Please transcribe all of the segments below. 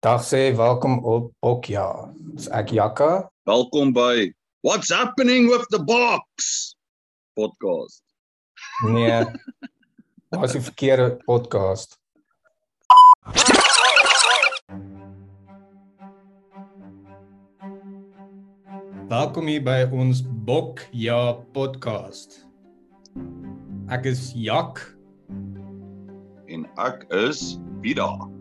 Dag sê welkom op Bokja. Dis ek Jakka. Welkom by What's happening with the box podcast. Nee. Is 'n verkeerde podcast. Welkom hier by ons Bokja podcast. Ek is Jak. En ek is Vida.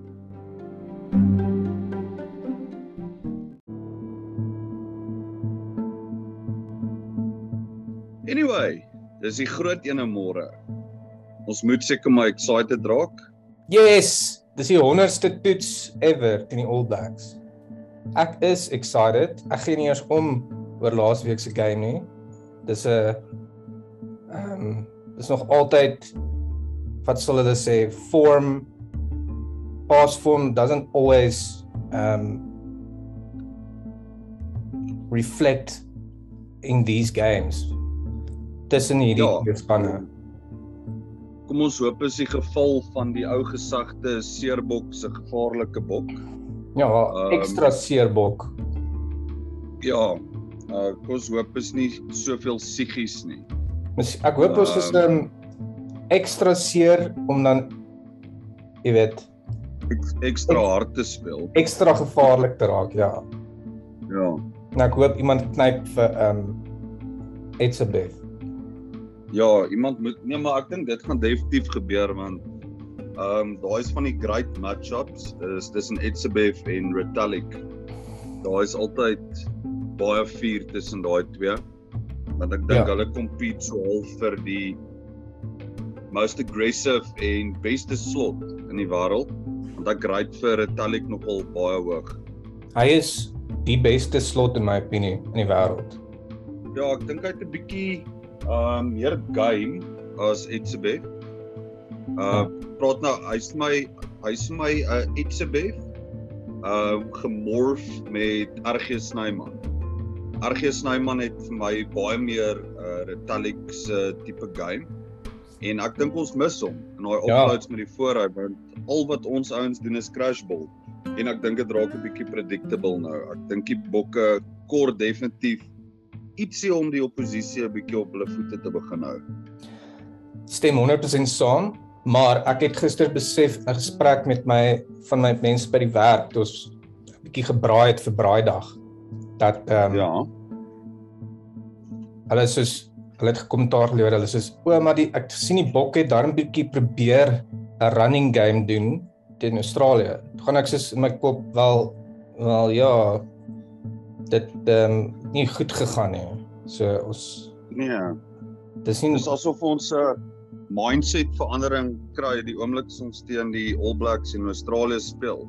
Anyway, dis die groot ene môre. Ons moet seker maar excited raak. Yes, dis die 100ste toets ever teen die All Blacks. Ek is excited. Ek gee nie eers om oor laasweek se game nie. Dis 'n ehm um, dis nog altyd wat sal hulle sê form past form doesn't always um reflect in these games. Tussen hierdie Ja. spanne. Kom ons hoop is die geval van die ou gesagte seerbok se gevaarlike bok. Ja, Ehm, ekstra seerbok. Ja, uh, kom ons hoop is nie soveel psigies nie. Mis ek hoop ons is Ehm. um ekstra seer om dan jy weet, Ek, ekstra hard te speel. ekstra gevaarlik te raak, ja. Ja. En ek hoop iemand knyp vir um Etzebeth. Ja, iemand moet nee, maar ek dink dit gaan definitief gebeur want ehm um, daai is van die great matchups is tussen Etzebeth en Retallick. Daar is altyd baie vuur tussen daai twee. Want ek dink Ja. hulle compete so half vir die most aggressive en beste slot in die wêreld. Want ek rate vir Retallick nogal baie hoog. Hy is die beste slot in my opinie in die wêreld. Ja, ek dink hy het 'n bietjie um, meer game as Etzebeth. Uh praat nou hy's my hy's my uh, Etzebeth uh gemorf met RG Snyman. RG Snyman het vir my baie meer uh Retallick se tipe game en ek dink ons mis hom in daai Ja. offloads met die voorhou want al wat ons ouens doen is crash ball en ek dink dit raak 'n bietjie predictable nou. Ek dink die bokke kort definitief ietsie om die oppositie 'n bietjie op hulle voete te begin hou. Stem 100% saam, maar ek het gister besef 'n gesprek met my van my mense by die werk, toe ons 'n bietjie gebraai het vir braaidag dat ehm um, Ja. hulle soos hulle het gekommentaar gelewer hulle soos o maar die ek sien die bok het daarin bietjie probeer 'n running game doen teen Australië. Toe gaan ek soos in my kop wel wel ja dit ehm um, nie goed gegaan nie. So ons Nee, dis nie dis asof ons 'n mindset verandering kry die oomblik ons teen die All Blacks en Australië speel.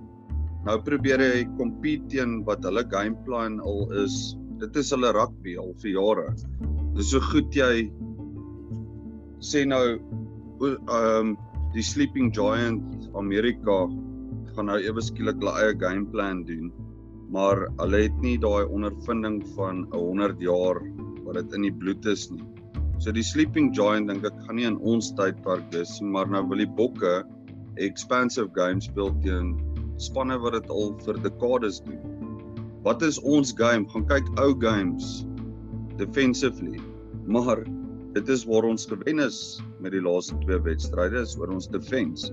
Nou probeer hy compete teen wat hulle gameplan al is. Dit is hulle rugby al vir jare. Dis so goed jy sê nou ehm um, die Sleeping Giant Amerika gaan nou ewe skielik hulle eie gameplan doen. Maar hulle het nie daai ondervinding van 'n 100 jaar wat dit in die bloed is nie. So die Sleeping Giant dink ek gaan nie in ons tydperk dis nie, maar nou wil die Bokke expansive game speel teen spanne wat dit al vir dekades doen. Wat is ons game? Gaan kyk ou games defensively. Maar dit is waar ons gewen is met die laaste twee wedstryde is oor ons defense.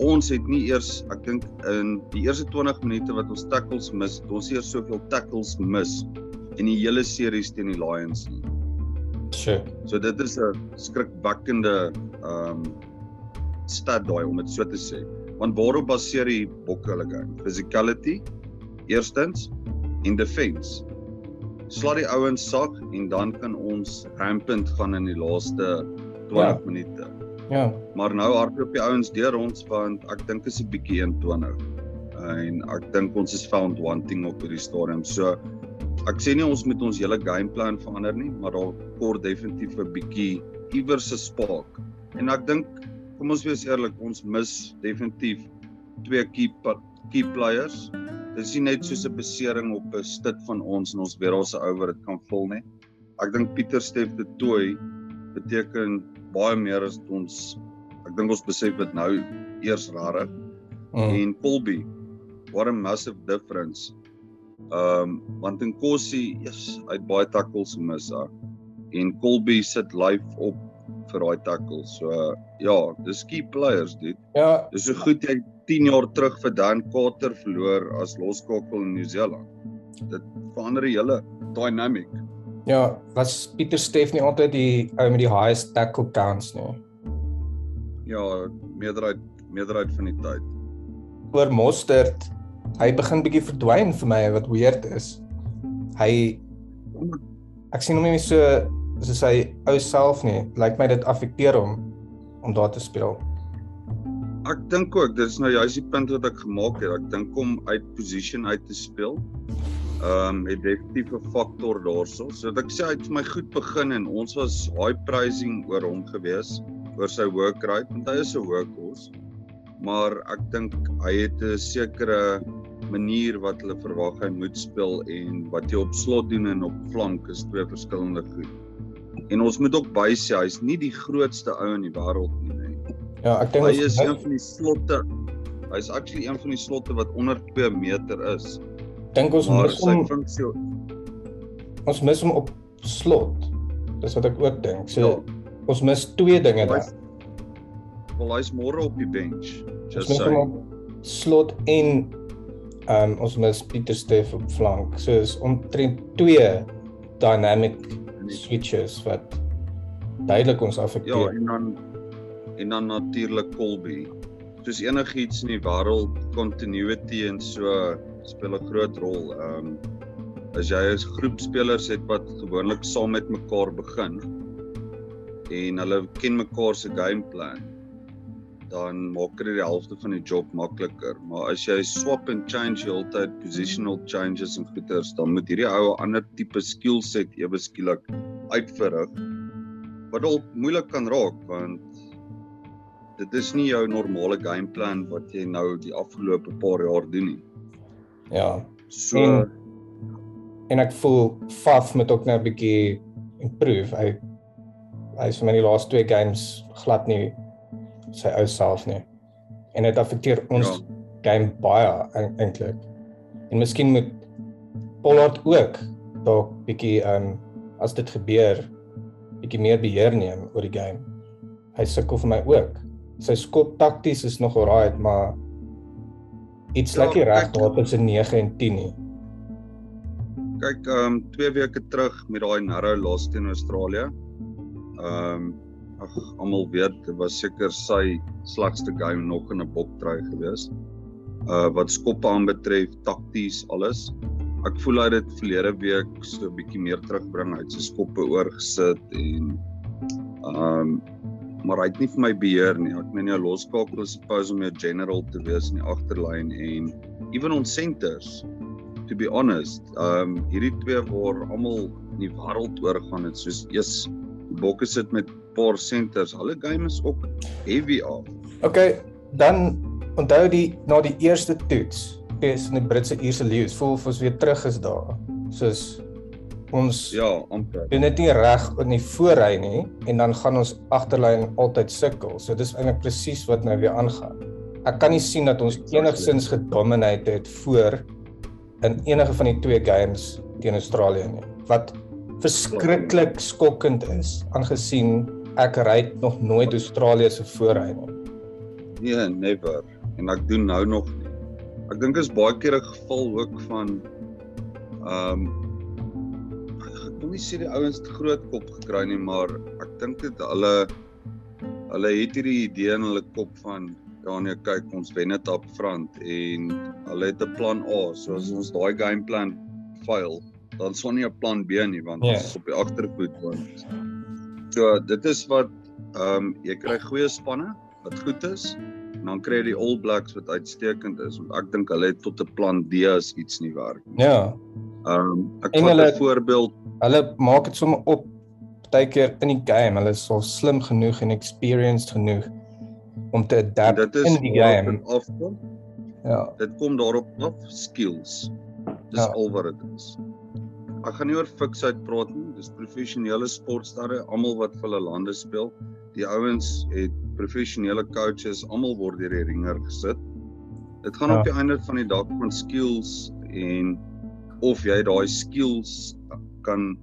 Ons het nie eers, ek dink in die eerste 20 minute wat ons tackles mis, het ons eers soveel tackles mis in die hele series teen die Lions nie. sure. So dit is 'n skrikwekkende ehm um, stat daai om dit so te sê. Want waarop baseer die bokke hulle game? Physicality eerstens en defense. Slaat die ouens sak en dan kan ons rampant gaan in die laaste 20 Ja. minute. Ja. Maar nou hardloop die ouens deur ons want ek dink is 'n bietjie 120. En ek dink ons is found wanting op hierdie stadium. So ek sê nie ons moet ons hele gameplan verander nie, maar daar kort definitief 'n bietjie iewers 'n spark. En ek dink kom ons wees eerlik, ons mis definitief twee key key players. Dis nie net soos 'n besering op 'n stit van ons en ons weet daar's 'n ou wat dit kan vul nie. Ek dink Pieter Steff de Tooi beteken baie meer as ons ek dink ons besef dit nou eers rarig Mm. en Colby what a massive difference. Ehm um, want in Kossie, yes, hy het baie tackles gemis daar. En Colby sit live op vir daai tackles. So uh, ja, dis key players dit. Ja, Dis so goed jy 10 jaar terug vir Dan Carter verloor as loskakel in Nieu-Seeland. Dit verander die hele dynamic. Ja, was Pieter Steff nie altyd die ou met die highest tackle counts nie. Ja, meerderheid meerderheid van die tyd. Oor Mostert, hy begin bietjie verdwyn vir my wat weird is. Hy ek sien hom nie so soos hy ou self nie. Lyk my dit affekteer hom om daar te speel. Ek dink ook dis nou juist die punt wat ek gemaak het. Ek dink om uit position uit te speel. Ehm um, het definitief 'n faktor daarso. So dat ek sê hy het vir my goed begin en ons was high praising oor hom gewees oor sy work rate want hy is 'n workhorse. Maar ek dink hy het 'n sekere manier wat hulle verwag hy moet speel en wat jy op slot doen en op flank is twee verskillende goed. En ons moet ook bysê hy's nie die grootste ou in die wêreld nie. Nee. Ja, ek dink Hy is een van die slotte. Hy's actually een van die slotte wat onder 2 meter is. Dink ons Maar mis hom funksie ons mis hom op slot. Dis wat ek ook dink. So Ja. ons mis twee dinge daar. wel hy's môre op die bench. Ons Just mis hom op slot en ehm um, ons mis Pieter Steff op flank. So is omtrent twee dynamic switches wat duidelik ons Ja, affekteer. en dan en dan natuurlik Colby. Soos enigiets in die wêreld, continuity en so speel 'n groot rol. Ehm um, as jy as groep spelers het wat gewoonlik saam met mekaar begin en hulle ken mekaar se gameplan, dan maak dit die helfte van die job makliker. Maar as jy swap and change die hele tyd positional changes en goeters, dan moet hierdie ou 'n ander tipe skill set ewe skielik uitverrig wat dalk moeilik kan raak want dit is nie jou normale gameplan wat jy nou die afgelope paar jaar doen nie. Ja. So En- En ek voel Faf moet ook nou 'n bietjie improve. Hy hy is vir my die laaste twee games glad nie sy ou self nie. En dit affekteer ons Ja. game baie eintlik. En miskien moet Pollard ook dalk bietjie ehm um, as dit gebeur bietjie meer beheer neem oor die game. Hy sukkel vir my ook. Sy skop takties is nog alright, maar iets Ja, nie reg daar tussen 9 en 10 nie. kyk ehm um, 2 weke terug met daai narrow loss teen Australië. Ehm um, ag almal weet dit was seker sy slegste game nog in 'n boktrui gewees. Uh wat skoppe aanbetref, takties, alles. Ek voel hy het dit verlede week so 'n bietjie meer terugbring. Hy het sy skoppe oorgesit en ehm um, maar hy het nie vir my beheer nie. Ek meen jou loskakel is supposed om jou general te wees in die agterlyn en even ons centers to be honest, ehm um, hierdie twee waar almal in die wêreld oor gaan het soos eers bokke sit met paar centers. Hulle game is ook heavy af. Okay, dan onthou die na die eerste toets, is in die Britse Ierse leeu's, voel of ons weer terug is daar. Soos ons ja. Amper. doen dit nie reg in die voorry nie en dan gaan ons agterlyn altyd sukkel. So dis eintlik presies wat nou weer aangaan. Ek kan nie sien dat ons enigsins gedominate het voor in enige van die twee games teen Australië nie. Wat verskriklik skokkend is aangesien ek ry nog nooit Australië se voorry nie. Nee, never. En ek doen nou nog nie. Ek dink is baie keer 'n geval ook van ehm um, wil nie sê die ouens het groot kop gekry nie, maar ek dink dit hulle hulle het hierdie idee in hulle kop van ja nee, kyk, ons wen dit op front en hulle het 'n plan A. So as ons daai game plan fail, dan sal nie 'n plan B nie want Ja. ons is op die agtervoet want so dit is wat ehm um, jy kry goeie spanne wat goed is en dan kry jy die All Blacks wat uitstekend is want ek dink hulle het tot 'n plan D as iets nie werk nie. Ja. Ehm um, ek vat 'n voorbeeld Hulle maak dit sommer op partykeer in die game. Hulle is al slim genoeg en experienced genoeg om te adapt dit is in die game. afkom. Ja. Dit kom daarop af skills. Dis Ja. al wat dit is. Ek gaan nie oor fiksheid praat nie. Dis professionele sportsterre, almal wat vir hulle lande speel. Die ouens het professionele coaches, almal word deur die ringer gesit. Dit gaan ja. op die einde van die dag van skills en of jy daai skills kan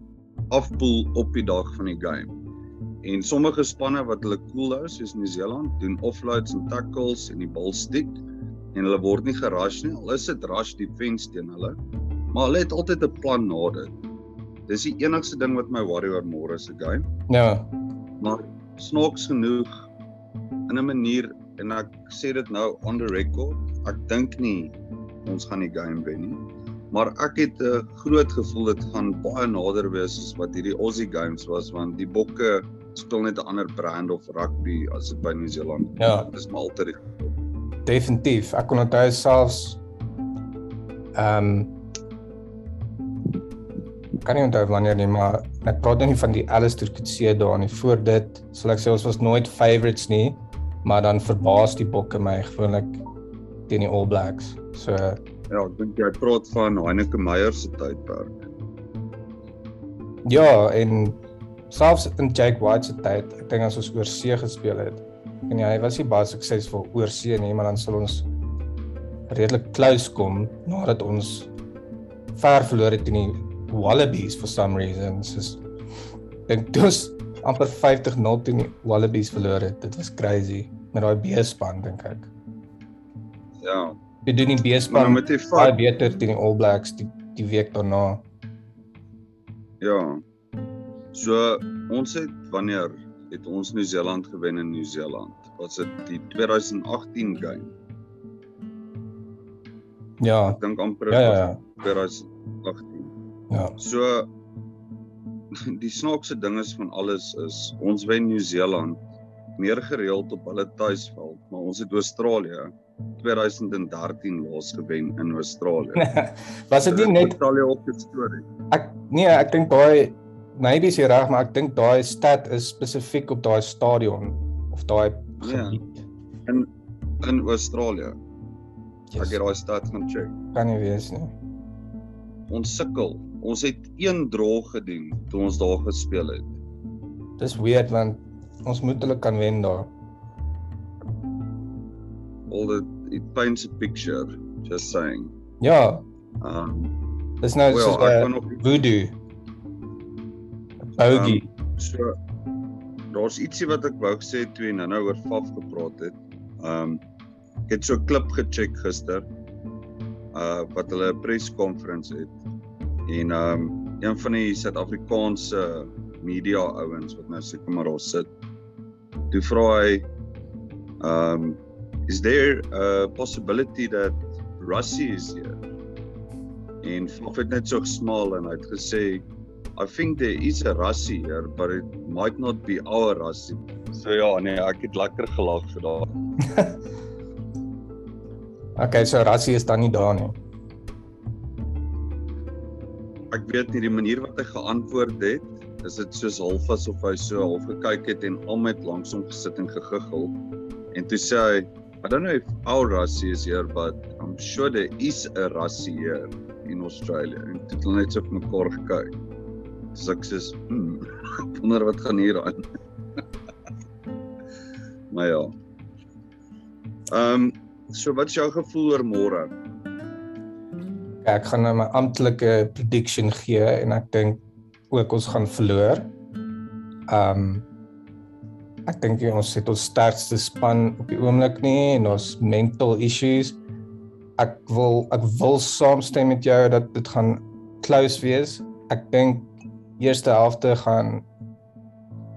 afpoel op die dag van die game. En sommige spanne wat hulle cool hou soos New Zealand doen offloads en tackles en die bal stiek en hulle word nie gerush nie. Al is dit rush defense teen hulle, maar hulle het altyd 'n plan na dit. Dis die enigste ding wat my worry oor môre se game. Ja. Maar snaaks genoeg in 'n manier en ek sê dit nou on the record, ek dink nie ons gaan die game wen nie. Maar ek het 'n groot gevoel dit gaan baie nader wees as wat hierdie Aussie games was want die bokke speel net 'n ander brand of rugby as dit by New Zealand. Ja, dis maar altyd definitief. Ek kon onthou selfs ehm um, kan nie onthou wanneer nie, maar ek praat nou nie van die Alistair Coetzee daar nie. Voor dit sal ek sê ons was nooit favourites nie, maar dan verbaas die bokke my gewoonlik teen die All Blacks. So ja, ek dink jy praat van Heineke Meyer se tydperk. Ja, en selfs in Jake White se tyd, ek dink as ons oor see gespeel het. En ja, hy was nie baie suksesvol oor see nie, maar dan sal ons redelik close kom nadat ons ver verloor het teen die Wallabies for some reason. Soos dink dis amper 50-0 teen die Wallabies verloor het. Dit was crazy met daai B-span dink ek. Ja. Jy doen die B-span met die baie beter teen die All Blacks die die week daarna. Ja. So ons het wanneer het ons New Zealand gewen in New Zealand? Was dit die 2018 game? Ja. Ek dink amper ja, ja, ja. 2018. Ja. So die snaakse ding is van alles is ons wen New Zealand meer gereeld op hulle tuisveld, maar ons het Australië 2013 laas gewen in Australië. Was dit nie net Australië op die storie? Ek nee, ek dink daai maybe is jy reg, maar ek dink daai stat is spesifiek op daai stadion of daai ja. gebied ja. in in Australië. Yes. Ek het daai stat gaan check. Kan nie wees nie. Ons sukkel Ons het een draw gedoen toe ons daar gespeel het. Dis weird want ons moet hulle kan wen daar. All the it paints a picture just saying. Ja. Um Dis nou well, so 'n nog... voodoo. Bogey. Um, so daar's ietsie wat ek wou gesê toe en nou oor Faf gepraat het. Um ek het so 'n klip gecheck gister. Uh wat hulle 'n perskonferensie het En um, een van die Suid-Afrikaanse media ouens wat nou seker maar daar sit. Toe vra hy um, is there a possibility that Russia is here? En of dit net so smal en hy het gesê I think there is a Russia here but it might not be our Russia. So ja, nee, ek het lekker gelag vir daai. okay, so Russia is dan nie daar nie ek weet nie die manier wat hy geantwoord het, is dit soos half asof hy so half gekyk het en al met langs hom gesit en gegiggel. En toe sê hy, I don't know if our Rassie is here, but I'm sure there is a Rassie here in Australia. En toe het hulle net so op mekaar gekyk. So ek sê, hmm, wonder wat gaan hier aan. maar ja. Ehm, um, so wat is jou gevoel oor môre? ek gaan nou my amptelike prediction gee en ek dink ook ons gaan verloor. Um ek dink ons het ons sterkste span op die oomblik nie en ons mental issues. Ek wil ek wil saamstem met jou dat dit gaan close wees. Ek dink eerste helfte gaan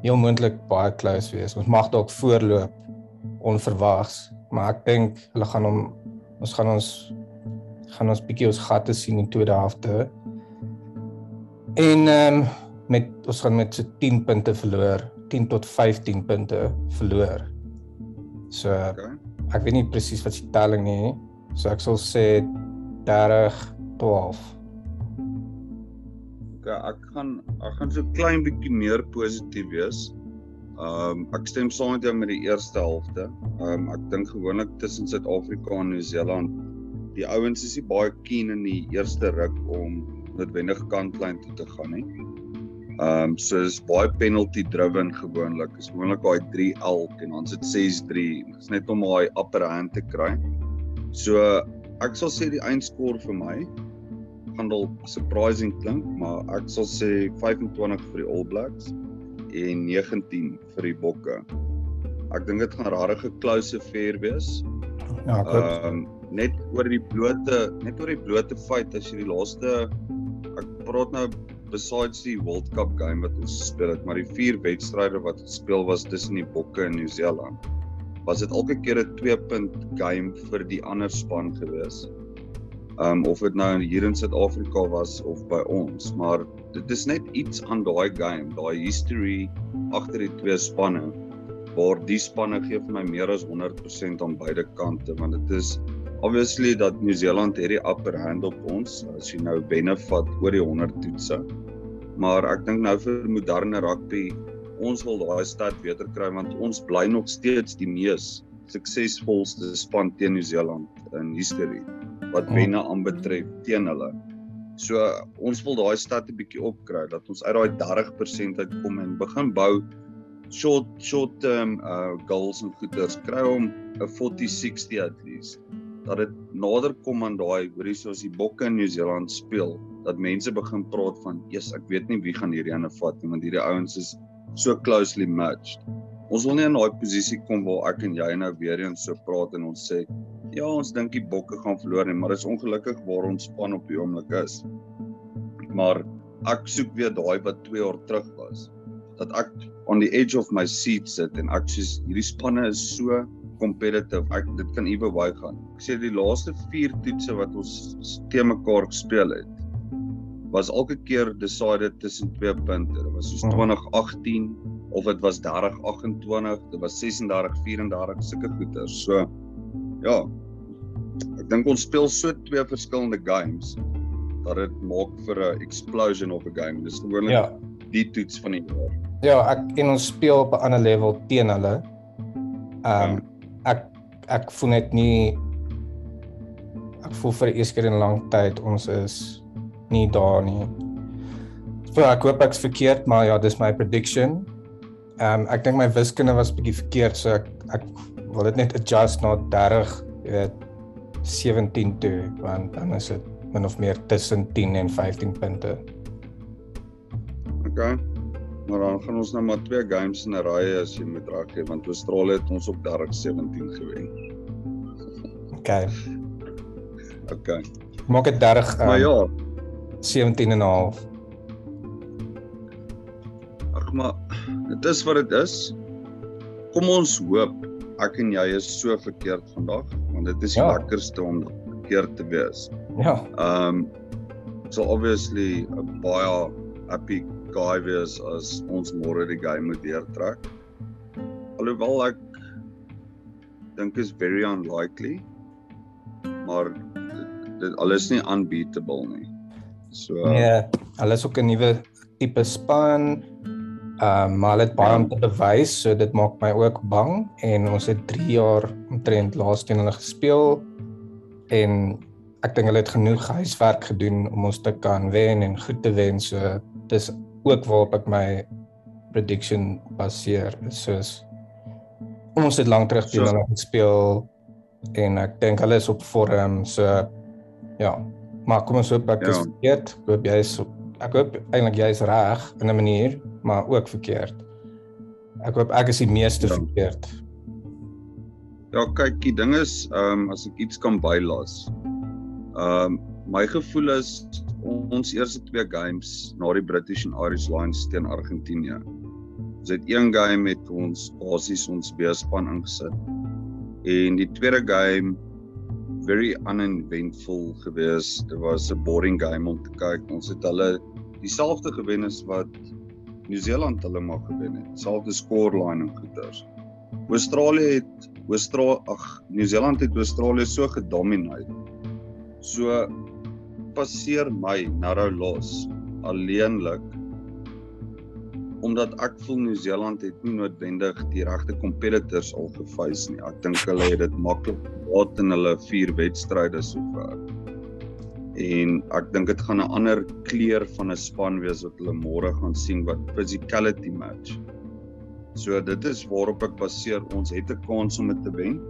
heel moontlik baie close wees. Ons mag dalk voorloop onverwags, maar ek dink hulle gaan hom ons gaan ons gaan ons bietjie ons gatte sien in die tweede helfte. En ehm um, met ons gaan met so 10 punte verloor, 10 tot 15 punte verloor. So okay. ek weet nie presies wat die telling nie. So ek sal sê 30 12. Okay, ek gaan ek gaan so klein bietjie meer positief wees. Ehm um, ek stem saam met jou met die eerste helfte. Ehm um, ek dink gewoonlik tussen Suid-Afrika en Nieu-Seeland die ouens is nie baie keen in die eerste ruk om noodwendig kantlyn toe te gaan nie. Ehm um, so is baie penalty driven gewoonlik. Is gewoonlik daai 3 elk en dan sit 6-3. Dit is net om daai upper hand te kry. So ek sal sê die eindskoor vir my gaan dalk surprising klink, maar ek sal sê 25 vir die All Blacks en 19 vir die Bokke. Ek dink dit gaan regtig 'n close affair wees. Ja, ek hoop. Um, net oor die blote net oor die blote feit as jy die laaste ek praat nou besides die World Cup game wat ons gespeel het, maar die vier wedstryde wat gespeel was tussen die Bokke en Nieu-Seeland, was dit elke keer 'n 2 punt game vir die ander span gewees. Um of dit nou hier in Suid-Afrika was of by ons, maar dit is net iets aan daai game, daai history agter die twee spanne waar die spanne gee vir my meer as 100% aan beide kante want dit is obviously dat New Zealand het die upper hand op ons as jy nou wenne vat oor die 100 toetse. Maar ek dink nou vir moderne rugby ons wil daai stad beter kry want ons bly nog steeds die mees suksesvolste span teen New Zealand in history wat wenne aanbetref teen hulle. So ons wil daai stad 'n bietjie opkry dat ons uit daai 30% uitkom en begin bou short short term uh goals en goeders kry hom 'n 40 60 at least dat dit nader kom aan daai hoorie soos die bokke in Nieu-Seeland speel dat mense begin praat van eers ek weet nie wie gaan hierdie ene vat nie want hierdie ouens is so closely matched. Ons wil nie in daai posisie kom waar ek en jy nou weer eens so praat en ons sê ja, ons dink die bokke gaan verloor nie, maar dis ongelukkig waar ons span op die oomblik is. Maar ek soek weer daai wat 2 jaar terug was. Dat ek on the edge of my seat sit en ek sê hierdie spanne is so competitive. Ek dit kan ewe baie gaan. Ek sê die laaste 4 toetse wat ons teen mekaar gespeel het was elke keer decided tussen 2 punte. Dit was soos Mhm. 2018 of dit was 30-28, dit was 36-34 sulke goeters. So ja. Ek dink ons speel so twee verskillende games dat dit maak vir 'n explosion of 'n game. Dis gewoonlik Ja. die toets van die jaar. Ja, ek en ons speel op 'n ander level teen hulle. Ehm um, ek ek voel net nie ek voel vir die eerste keer in lang tyd ons is nie daar nie. So ek hoop ek's verkeerd, maar ja, dis my prediction. Ehm um, ek dink my wiskunde was bietjie verkeerd, so ek ek wil dit net adjust na 30, jy weet 17 toe, want dan is dit min of meer tussen 10 en 15 punte. Okay. Maar dan gaan ons nou maar twee games in 'n ry as jy moet reg gee want Australië het ons op 30-17 gewen. Okay. Okay. Maak dit 30 um, Maar ja, 17 en 'n half. ag maar dit is wat dit is. Kom ons hoop ek en jy is so verkeerd vandag want dit is die Ja. lekkerste om verkeerd te wees. Ja. Um so obviously 'n baie happy guy wees as ons môre die game moet deurtrek. Alhoewel ek dink is very unlikely. Maar dit, dit alles nie unbeatable nie. So Nee, hulle is ook 'n nuwe tipe span. Ehm um, maar hulle het baie Ja. om te bewys, so dit maak my ook bang en ons het 3 jaar omtrent laas teen hulle gespeel en ek dink hulle het genoeg huiswerk gedoen om ons te kan wen en goed te wen. So dis ook waarop ek my prediction baseer. Soos ons het lank terug teen hulle gespeel en ek dink hulle is op vorm. So ja, maar kom ons hoop ek is Ja. verkeerd. Ek hoop jy is ek hoop eintlik jy is reg in 'n manier, maar ook verkeerd. Ek hoop ek is die meeste Ja. verkeerd. Ja, kyk, die ding is, ehm um, as ek iets kan bylas. Ehm um, my gevoel is ons eerste twee games na die British and Irish Lions teen Argentinië. Ons het een game met ons basies ons B-span ingesit. En die tweede game very uneventful geweest. Dit was 'n boring game om te kyk. Ons het hulle dieselfde gewen as wat Nieu-Seeland hulle maar gewen het. Selfde scoreline en goeters. Australië het Austra ag Nieu-Seeland het Australië so gedomineer. So passeer my narrow loss alleenlik omdat ek voel Nieu-Seeland het nie noodwendig die regte competitors al geface nie. Ek dink hulle het dit maklik gehad in hulle vier wedstryde sover. En ek dink dit gaan 'n ander kleur van 'n span wees wat hulle môre gaan sien wat physicality match. So dit is waarop ek baseer ons het 'n kans om dit te wen.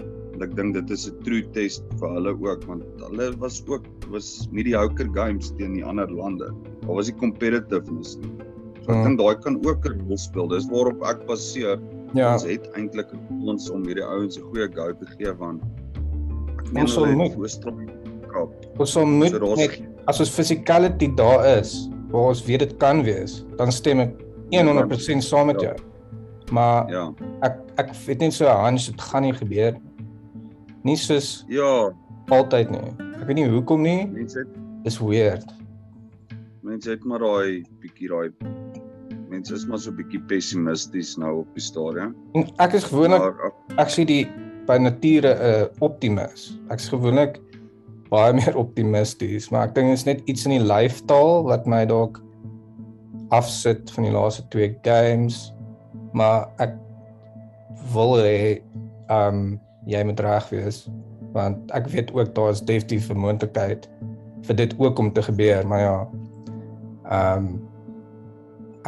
En ek dink dit is 'n true test vir hulle ook want hulle was ook was mediocre games teen die ander lande. Daar was die competitiveness nie. So ek Hmm. dink daai kan ook 'n rol speel. Dis waarop ek baseer. Ja, Ons het eintlik ons om hierdie ouens 'n goeie go te gee want Ons sal moet. krap. ons sal moet So net as ons physicality daar is, waar ons weet dit kan wees, dan stem ek 100% saam met jou. Maar ja. ek ek weet net so hunch dit gaan nie gebeur nie. Nie soos Ja, altyd nie. Ek weet nie hoekom nie. mense het Dis weird. mense het maar daai bietjie daai mense is maar so bietjie pessimisties nou op die stadium. En ek is gewoonlik ek- sê die by nature 'n uh, optimis. Ek's gewoonlik baie meer optimisties, maar ek dink dit is net iets in die lyfstaal wat my dalk afsit van die laaste twee games. Maar ek wil hê ehm um, jy moet reg wees want ek weet ook daar is definitief 'n moontlikheid vir dit ook om te gebeur, maar ja. Ehm um,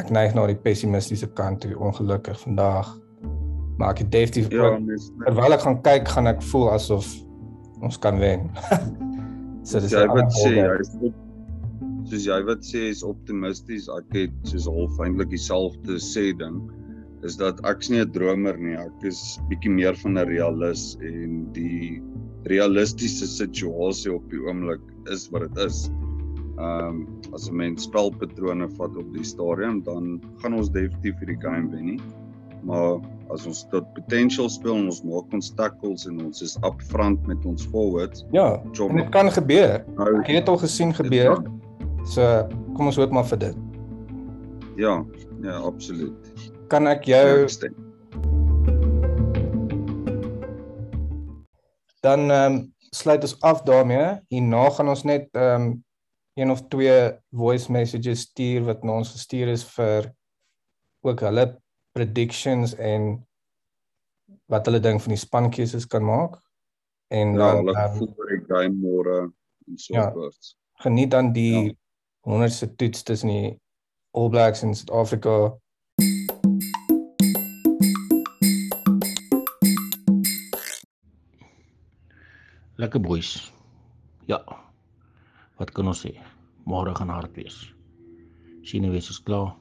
ek neig na die pessimistiese kant toe ongelukkig vandag. Maar ek het definitief ja, ook terwyl ek gaan kyk, gaan ek voel asof ons kan wen. so dis jy wat sê jy's soos jy wat sê is optimisties. Ek het soos half eintlik dieselfde sê ding is dat ek's nie 'n dromer nie. Ek is bietjie meer van 'n realis en die realistiese situasie op die oomblik is wat dit is. Ehm um, as 'n mens spelpatrone vat op die stadium, dan gaan ons definitief hierdie game wen nie. Maar as ons tot potential speel en ons maak ons tackles en ons is upfront met ons forwards, Ja, job. dit kan gebeur. Nou, Ek het dit al gesien gebeur. So kom ons hoop maar vir dit. Ja, ja, absoluut. Kan ek jou stem. dan ehm um, sluit ons af daarmee. Hierna gaan ons net ehm um, een of twee voice messages stuur wat na ons gestuur is vir ook hulle predictions en wat hulle dink van die spankeuses kan maak. En Ja, dan hulle ehm, voel vir die game môre en so Ja. voort. geniet dan die Ja. honderdste toets tussen die All Blacks en Suid-Afrika. Lekker boys. Ja. Wat kan ons sê? Môre gaan hard wees. Sien wees is klaar.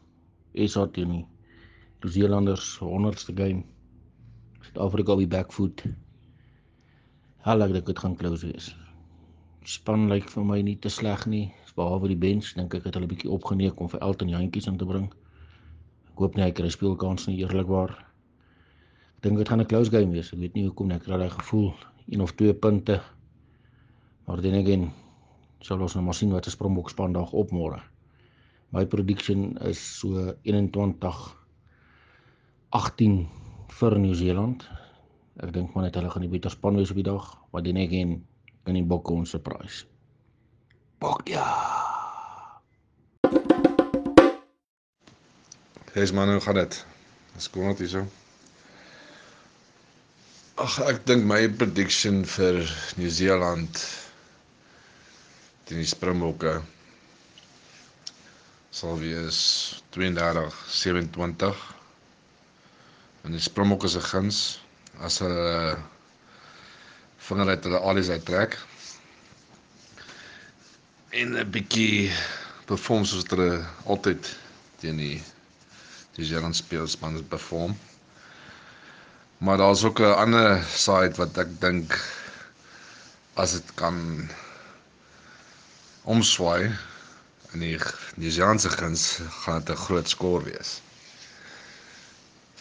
SA teen die Nieu-Zeelanders 100ste game. Suid-Afrika op die backfoot. Hulle dink dit gaan close wees. Die span lyk vir my nie te sleg nie. Behalwe die bench dink ek het hulle bietjie opgeneek om vir Elton Jantjies in te bring. Ek hoop nie hy kry 'n speelkans nie eerlikwaar. Ek dink dit gaan 'n close game wees. Ek weet nie hoekom. Ek daai gevoel een of twee punte. Maar dan again sal ons nou maar sien wat 'n Springbok span dag op môre. My prediction is so 21 18 vir Nieu-Seeland. Ek dink maar net hulle gaan die beter span wees op die dag, maar dan again kan die Bokke ons surprise. Bok ja. Dis man, hoe gaan dit? Dis kom net hierso. Ag, ek dink my prediction vir Nieu-Seeland teen die Springbokke sal wees 32-27. En die Springbokke se guns as hulle vinger uit hulle alies uittrek. En 'n bietjie perform soos hulle altyd teen die Zeeland speelspan perform. Maar daar's ook 'n ander side wat ek dink as dit kan omswaai in die Nieu-Seelandse guns gaan dit 'n groot skoor wees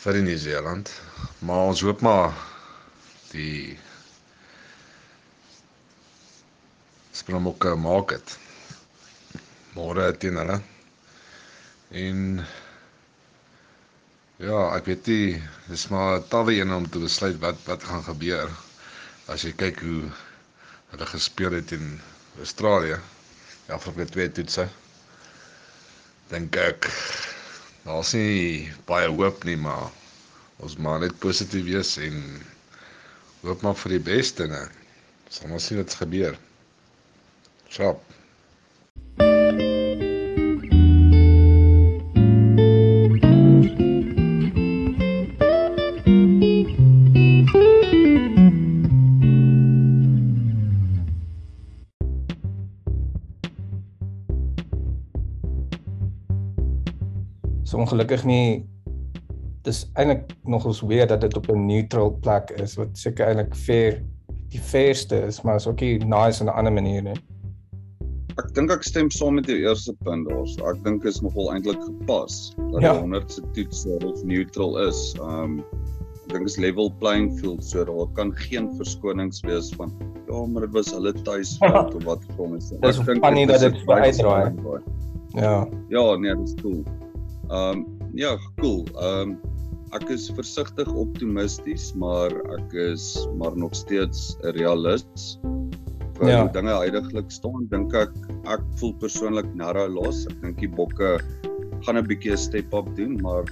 vir die Nieu-Seeland. Maar ons hoop maar die Springbokke maak dit. Môre teen hulle. En ja, ek weet nie, dis maar tawe een om te besluit wat wat gaan gebeur as jy kyk hoe hulle gespeel het in Australië. Ja, vir twee toetse. Dink ek daar's nie baie hoop nie, maar ons maar net positief wees en hoop maar vir die beste, né? Sal maar sien wat gebeur. Ciao. Ongelukkig nie dis eintlik nogals weird dat dit op 'n neutral plek is wat seker eintlik fair die fairste is, maar is ook nie nice in 'n ander manier nie. Ek dink ek stem saam met jou eerste punt daar's. Ek dink is nogal eintlik gepas dat Ja. die 100 se toets of neutral is. Um ek dink is level playing field so daar kan geen verskonings wees van ja, maar dit was hulle tuisveld of wat kom is. Funny dat dit so uitdraai. Ja. Ja, nee, dis cool. Um ja, cool. Um ek is versigtig optimisties, maar ek is maar nog steeds 'n realist. Vir Ja. dinge huidigelik staan, dink ek ek voel persoonlik narrow los. Ek dink die bokke gaan 'n bietjie 'n step up doen, maar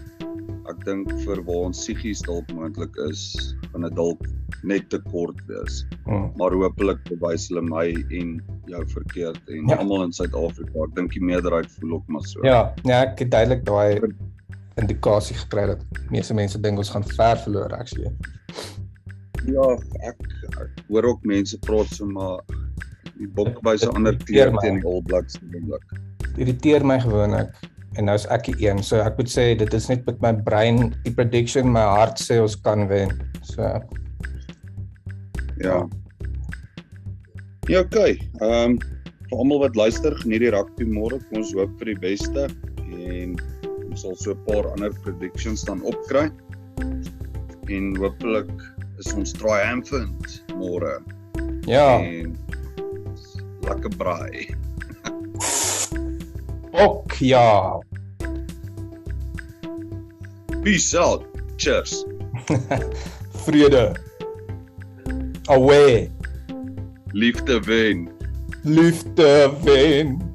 ek dink vir waar ons psigies dalk moontlik is, gaan dit dalk net te kort wees. Mm. Maar hopelik bewys hulle my en jou verkeerd en Ja. almal in Suid-Afrika. Ek dink die meerderheid voel ook maar so. Ja, nee, ek het duidelik daai indikasie gekry dat meeste mense dink ons gaan ver verloor actually. Ja, ek, ek hoor ook mense praat so maar die bok 'n Dit ander kleur my. teen die All Blacks gewoonlik. Irriteer my gewoonlik en nou is ek die een. So ek moet sê dit is net met my brein die prediction, my hart sê ons kan wen. So Ja. Ja, okay. Ehm um, vir almal wat luister, geniet die rugby môre. Kom ons hoop vir die beste en ons sal so 'n paar ander predictions dan opkry. En hopelik is ons triumphant môre ja, en lekker braai. ok ja. Peace out. Cheers. Vrede. Away. Liefde wen. Liefde wen.